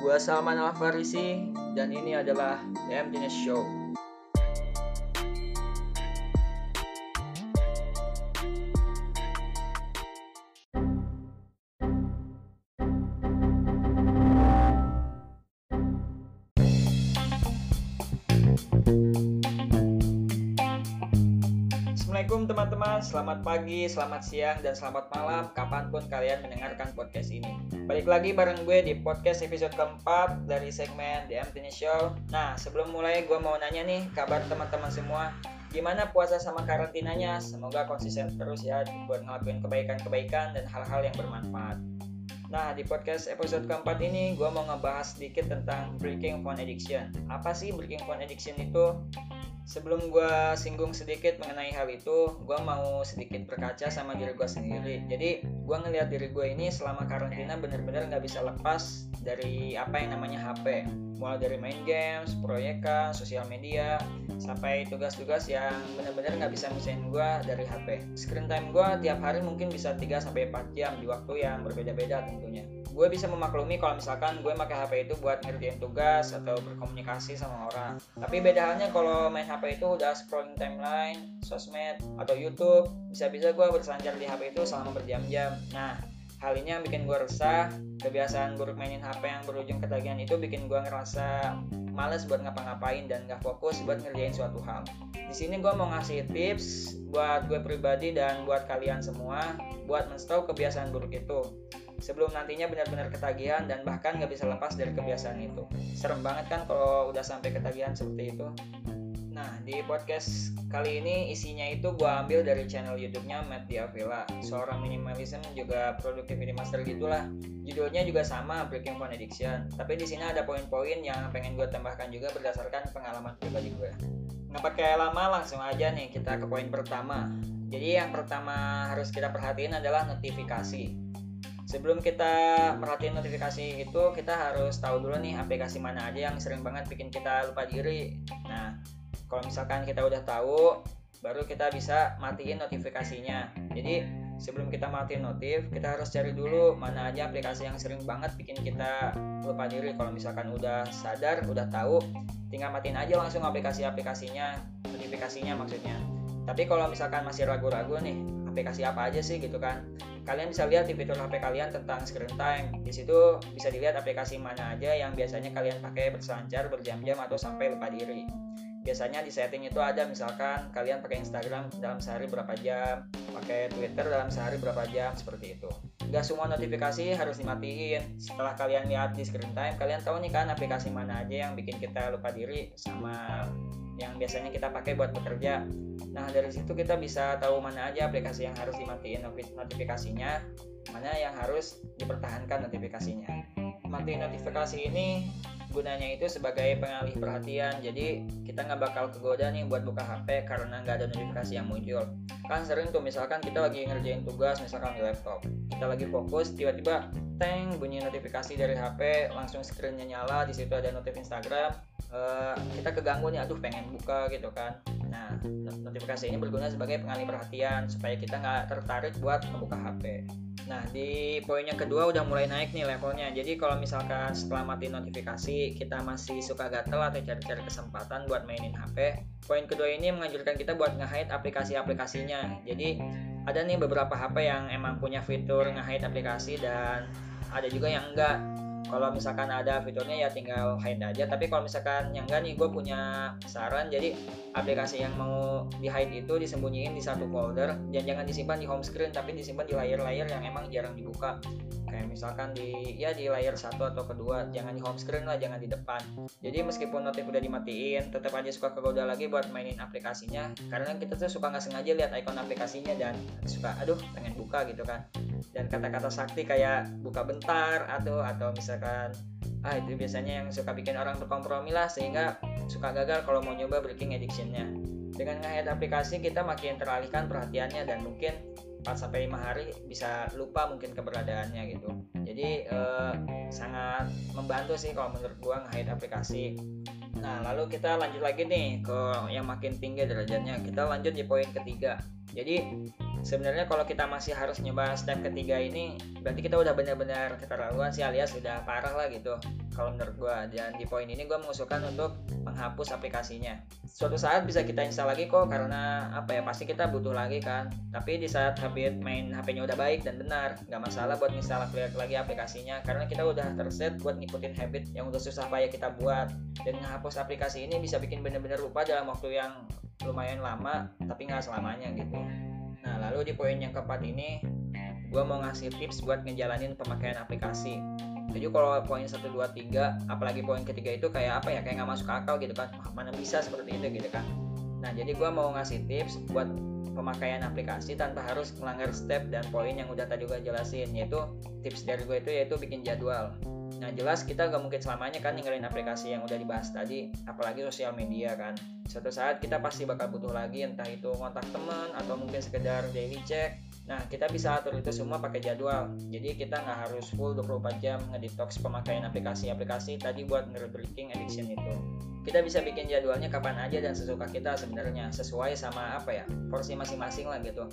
Gua Salman Al Farisi dan ini adalah The Emptiness Show. Assalamualaikum teman-teman, selamat pagi, selamat siang, dan selamat malam kapan pun kalian mendengarkan podcast ini. Balik lagi bareng gue di podcast episode keempat dari segmen The Emptiness Show. Nah, sebelum mulai gue mau nanya nih kabar teman-teman semua. Gimana puasa sama karantinanya? Semoga konsisten terus ya buat ngelakuin kebaikan-kebaikan dan hal-hal yang bermanfaat. Nah, di podcast episode keempat ini gue mau ngebahas sedikit tentang breaking phone addiction. Apa sih breaking phone addiction itu? Sebelum gue singgung sedikit mengenai hal itu, gue mau sedikit berkaca sama diri gue sendiri. Jadi, gue ngelihat diri gue ini selama karantina bener-bener nggak bisa lepas dari apa yang namanya HP. Mulai dari main games, proyekan, sosial media, sampai tugas-tugas yang bener-bener nggak bisa misahin gue dari HP. Screen time gue tiap hari mungkin bisa 3-4 jam di waktu yang berbeda-beda tentunya gue bisa memaklumi kalau misalkan gue pakai HP itu buat ngerjain tugas atau berkomunikasi sama orang. Tapi beda halnya kalau main HP itu udah scrolling timeline, sosmed, atau YouTube, bisa-bisa gue berselancar di HP itu selama berjam-jam. Nah, hal ini yang bikin gue resah, kebiasaan buruk mainin HP yang berujung ketagihan itu bikin gue ngerasa males buat ngapa-ngapain dan gak fokus buat ngerjain suatu hal. Di sini gue mau ngasih tips buat gue pribadi dan buat kalian semua buat menstop kebiasaan buruk itu sebelum nantinya benar-benar ketagihan dan bahkan nggak bisa lepas dari kebiasaan itu. Serem banget kan kalau udah sampai ketagihan seperti itu. Nah, di podcast kali ini isinya itu gue ambil dari channel YouTube-nya Matt Diavela, seorang minimalism juga productivity master gitulah. Judulnya juga sama, Breaking Phone Addiction. Tapi di sini ada poin-poin yang pengen gue tambahkan juga berdasarkan pengalaman pribadi gue. Nggak pakai lama, langsung aja nih kita ke poin pertama. Jadi yang pertama harus kita perhatiin adalah notifikasi sebelum kita merhatiin notifikasi itu kita harus tahu dulu nih aplikasi mana aja yang sering banget bikin kita lupa diri. Nah kalau misalkan kita udah tahu baru kita bisa matiin notifikasinya. Jadi sebelum kita matiin notif kita harus cari dulu mana aja aplikasi yang sering banget bikin kita lupa diri. Kalau misalkan udah sadar udah tahu tinggal matiin aja langsung aplikasi-aplikasinya notifikasinya maksudnya. Tapi kalau misalkan masih ragu-ragu nih aplikasi apa aja sih gitu kan kalian bisa lihat di fitur HP kalian tentang screen time. Di situ bisa dilihat aplikasi mana aja yang biasanya kalian pakai berselancar berjam-jam atau sampai lupa diri. Biasanya di setting itu ada misalkan kalian pakai Instagram dalam sehari berapa jam pakai Twitter dalam sehari berapa jam seperti itu. Gak semua notifikasi harus dimatiin. Setelah kalian lihat di screen time kalian tahu nih kan aplikasi mana aja yang bikin kita lupa diri sama yang biasanya kita pakai buat bekerja. Nah, dari situ kita bisa tahu mana aja aplikasi yang harus dimatiin notifikasinya, mana yang harus dipertahankan notifikasinya. Matiin notifikasi ini gunanya itu sebagai pengalih perhatian jadi kita nggak bakal kegoda nih buat buka HP karena nggak ada notifikasi yang muncul kan sering tuh misalkan kita lagi ngerjain tugas misalkan di laptop kita lagi fokus tiba-tiba teng bunyi notifikasi dari HP langsung screennya nyala di situ ada notif Instagram uh, kita keganggu nih aduh pengen buka gitu kan. Nah notifikasi ini berguna sebagai pengalih perhatian supaya kita nggak tertarik buat membuka HP nah di poin yang kedua udah mulai naik nih levelnya. Jadi kalau misalkan setelah mati notifikasi kita masih suka gatel atau cari-cari kesempatan buat mainin HP poin kedua ini menganjurkan kita buat nge-hide aplikasi-aplikasinya. Jadi ada nih beberapa HP yang emang punya fitur nge-hide aplikasi dan ada juga yang enggak kalau misalkan ada fiturnya ya tinggal hide aja. Tapi kalau misalkan yang enggak nih gue punya saran. Jadi aplikasi yang mau di hide itu disembunyiin di satu folder. Dan jangan disimpan di home screen tapi disimpan di layar-layar yang emang jarang dibuka. Kayak misalkan di ya di layar satu atau kedua. Jangan di home screen lah jangan di depan. Jadi meskipun notif udah dimatiin tetap aja suka kegoda lagi buat mainin aplikasinya. Karena kita tuh suka nggak sengaja lihat ikon aplikasinya dan suka aduh pengen buka gitu kan dan kata-kata sakti kayak buka bentar atau atau misalkan ah itu biasanya yang suka bikin orang berkompromi lah sehingga suka gagal kalau mau nyoba breaking addictionnya dengan nge aplikasi kita makin teralihkan perhatiannya dan mungkin 4 sampai 5 hari bisa lupa mungkin keberadaannya gitu. Jadi eh, sangat membantu sih kalau menurut gua nge aplikasi. Nah, lalu kita lanjut lagi nih ke yang makin tinggi derajatnya. Kita lanjut di poin ketiga. jadi sebenarnya kalau kita masih harus nyoba step ketiga ini berarti kita udah benar-benar keterlaluan sih alias udah parah lah gitu. Kalau menurut gue dan di poin ini gue mengusulkan untuk menghapus aplikasinya. Suatu saat bisa kita install lagi kok karena apa ya pasti kita butuh lagi kan. Tapi di saat habit main HP-nya udah baik dan benar nggak masalah buat install lagi aplikasinya. Karena kita udah terset buat ngikutin habit yang udah susah payah kita buat. Dan menghapus aplikasi ini bisa bikin bener-bener lupa dalam waktu yang lumayan lama tapi nggak selamanya gitu lalu di poin yang keempat ini gue mau ngasih tips buat ngejalanin pemakaian aplikasi. Jadi kalau poin 1, 2, 3 apalagi poin ketiga itu kayak apa ya? Kayak nggak masuk akal gitu kan. Mana bisa seperti itu gitu kan. Nah jadi gue mau ngasih tips buat pemakaian aplikasi tanpa harus melanggar step dan poin yang udah tadi gue jelasin yaitu tips dari gue itu yaitu bikin jadwal Nah jelas kita gak mungkin selamanya kan ninggalin aplikasi yang udah dibahas tadi, apalagi sosial media kan. Suatu saat kita pasti bakal butuh lagi entah itu kontak teman atau mungkin sekedar daily check. Nah kita bisa atur itu semua pakai jadwal. Jadi kita nggak harus full 24 jam ngedetox pemakaian aplikasi-aplikasi tadi buat nge-breaking addiction itu. Kita bisa bikin jadwalnya kapan aja dan sesuka kita sebenarnya sesuai sama apa ya porsi masing-masing lah gitu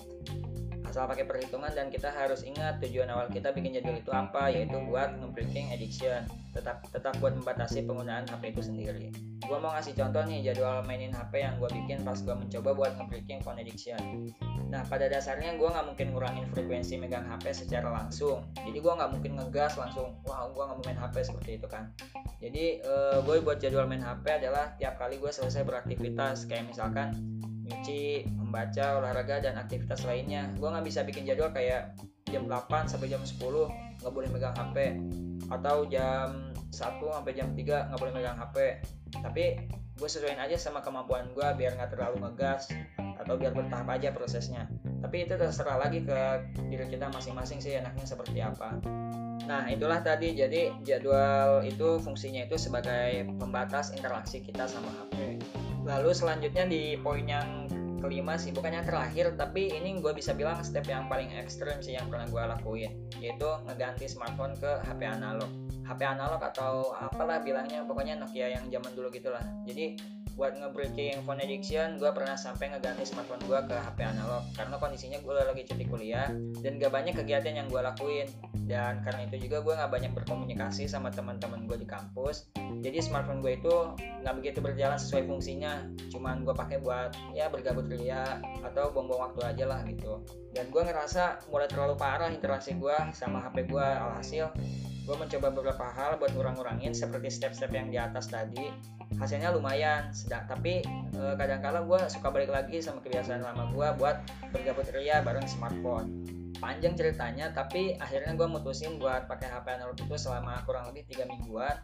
asal pakai perhitungan dan kita harus ingat tujuan awal kita bikin jadwal itu apa yaitu buat nge-breaking addiction. Tetap tetap buat membatasi penggunaan HP itu sendiri. Gue mau ngasih contoh nih jadwal mainin HP yang gue bikin pas gue mencoba buat nge-breaking phone addiction. Nah pada dasarnya gue nggak mungkin ngurangin frekuensi megang HP secara langsung. Jadi gue nggak mungkin ngegas langsung wah gue nggak mau main HP seperti itu kan. Jadi uh, gue buat jadwal main HP adalah tiap kali gue selesai beraktivitas. Kayak misalkan nyuci, membaca, olahraga, dan aktivitas lainnya. Gue nggak bisa bikin jadwal kayak jam 8 sampai jam 10 nggak boleh megang HP atau jam 1 sampai jam 3 nggak boleh megang HP tapi gue sesuaiin aja sama kemampuan gue biar nggak terlalu ngegas atau biar bertahap aja prosesnya. Tapi itu terserah lagi ke diri kita masing-masing sih enaknya seperti apa. Nah itulah tadi. Jadi jadwal itu fungsinya itu sebagai pembatas interaksi kita sama HP lalu selanjutnya di poin yang kelima sih bukan yang terakhir tapi ini gue bisa bilang step yang paling ekstrim sih yang pernah gue lakuin yaitu ngeganti smartphone ke HP analog. HP analog atau apalah bilangnya pokoknya Nokia yang zaman dulu gitulah. Jadi buat nge-breaking phone addiction gue pernah sampai ngeganti smartphone gue ke HP analog. Karena kondisinya gue lagi cuti kuliah dan gak banyak kegiatan yang gue lakuin. Dan karena itu juga gue gak banyak berkomunikasi sama teman-teman gue di kampus. Jadi smartphone gue itu nggak begitu berjalan sesuai fungsinya. Cuman gue pakai buat ya bergabut ria atau buang-buang waktu aja lah gitu. Dan gue ngerasa mulai terlalu parah interaksi gue sama HP gue alhasil gue mencoba beberapa hal buat ngurang-ngurangin seperti step-step yang di atas tadi hasilnya lumayan sedang tapi e, kadang-kala gue suka balik lagi sama kebiasaan lama gue buat bergabut ria bareng smartphone. Panjang ceritanya tapi akhirnya gue mutusin buat pakai HP analog itu selama kurang lebih tiga mingguan.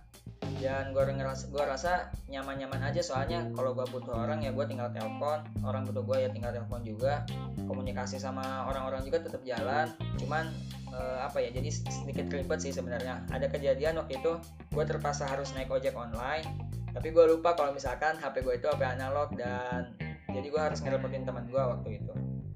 Dan gue ngerasa gue rasa nyaman-nyaman aja soalnya kalau gue butuh orang ya gue tinggal telepon orang butuh gue ya tinggal telepon juga. Komunikasi sama orang-orang juga tetap jalan cuman uh, apa ya jadi sedikit ribet sih sebenarnya. Ada kejadian waktu itu gue terpaksa harus naik ojek online tapi gue lupa kalau misalkan HP gue itu HP analog dan jadi gue harus ngerepotin teman gue waktu itu.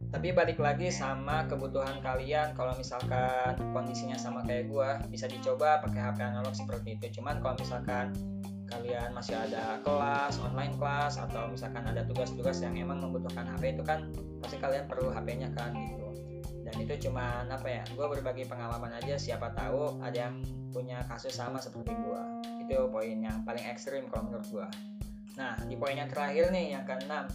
Tapi balik lagi sama kebutuhan kalian kalau misalkan kondisinya sama kayak gue bisa dicoba pakai HP analog seperti itu. Cuman kalau misalkan kalian masih ada kelas online kelas atau misalkan ada tugas-tugas yang emang membutuhkan HP itu kan pasti kalian perlu HP-nya kan gitu. Dan itu cuma apa ya gue berbagi pengalaman aja siapa tahu ada yang punya kasus sama seperti gue itu poin yang paling ekstrim kalau menurut gue nah di poin yang terakhir nih yang keenam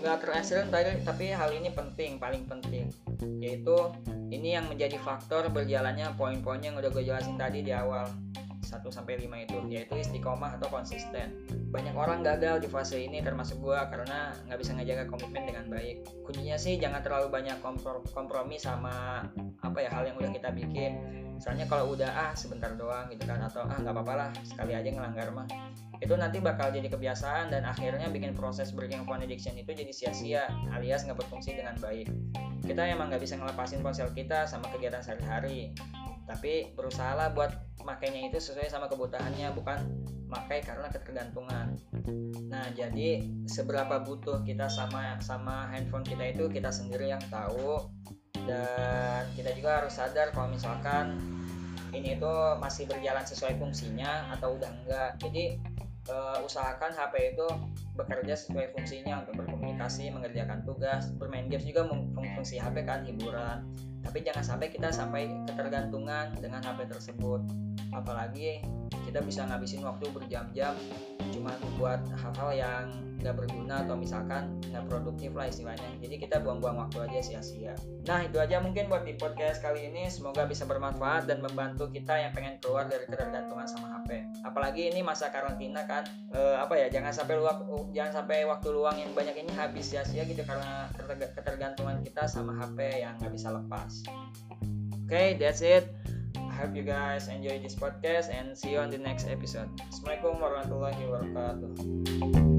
nggak terekstrim tadi tapi hal ini penting paling penting yaitu ini yang menjadi faktor berjalannya poin-poin yang udah gue jelasin tadi di awal 1 sampai 5 itu yaitu istiqomah atau konsisten. Banyak orang gagal di fase ini termasuk gue karena nggak bisa ngejaga komitmen dengan baik. Kuncinya sih jangan terlalu banyak kompromi sama apa ya hal yang udah kita bikin. Soalnya kalau udah ah sebentar doang gitu kan atau ah nggak apa-apa lah sekali aja ngelanggar mah. Itu nanti bakal jadi kebiasaan dan akhirnya bikin proses breaking phone addiction itu jadi sia-sia alias nggak berfungsi dengan baik. Kita emang nggak bisa ngelepasin ponsel kita sama kegiatan sehari-hari. Tapi berusahalah buat makainya itu sesuai sama kebutuhannya bukan makai karena ketergantungan. Nah jadi seberapa butuh kita sama sama handphone kita itu kita sendiri yang tahu dan kita juga harus sadar kalau misalkan ini itu masih berjalan sesuai fungsinya atau udah enggak jadi uh, usahakan HP itu bekerja sesuai fungsinya untuk berkomunikasi, mengerjakan tugas, bermain games juga fungsi HP kan hiburan. Tapi jangan sampai kita sampai ketergantungan dengan HP tersebut. Apalagi kita bisa ngabisin waktu berjam-jam cuma buat hal-hal yang nggak berguna atau misalkan nggak produktif lah istilahnya. Jadi kita buang-buang waktu aja sia-sia. Nah itu aja mungkin buat di podcast kali ini. Semoga bisa bermanfaat dan membantu kita yang pengen keluar dari ketergantungan sama HP apalagi ini masa karantina kan. E, apa ya jangan sampai luang jangan sampai waktu luang yang banyak ini habis sia-sia gitu karena ketergantungan kita sama HP yang nggak bisa lepas. Oke okay, that's it hope you guys enjoy this podcast and see you on the next episode. Assalamualaikum warahmatullahi wabarakatuh.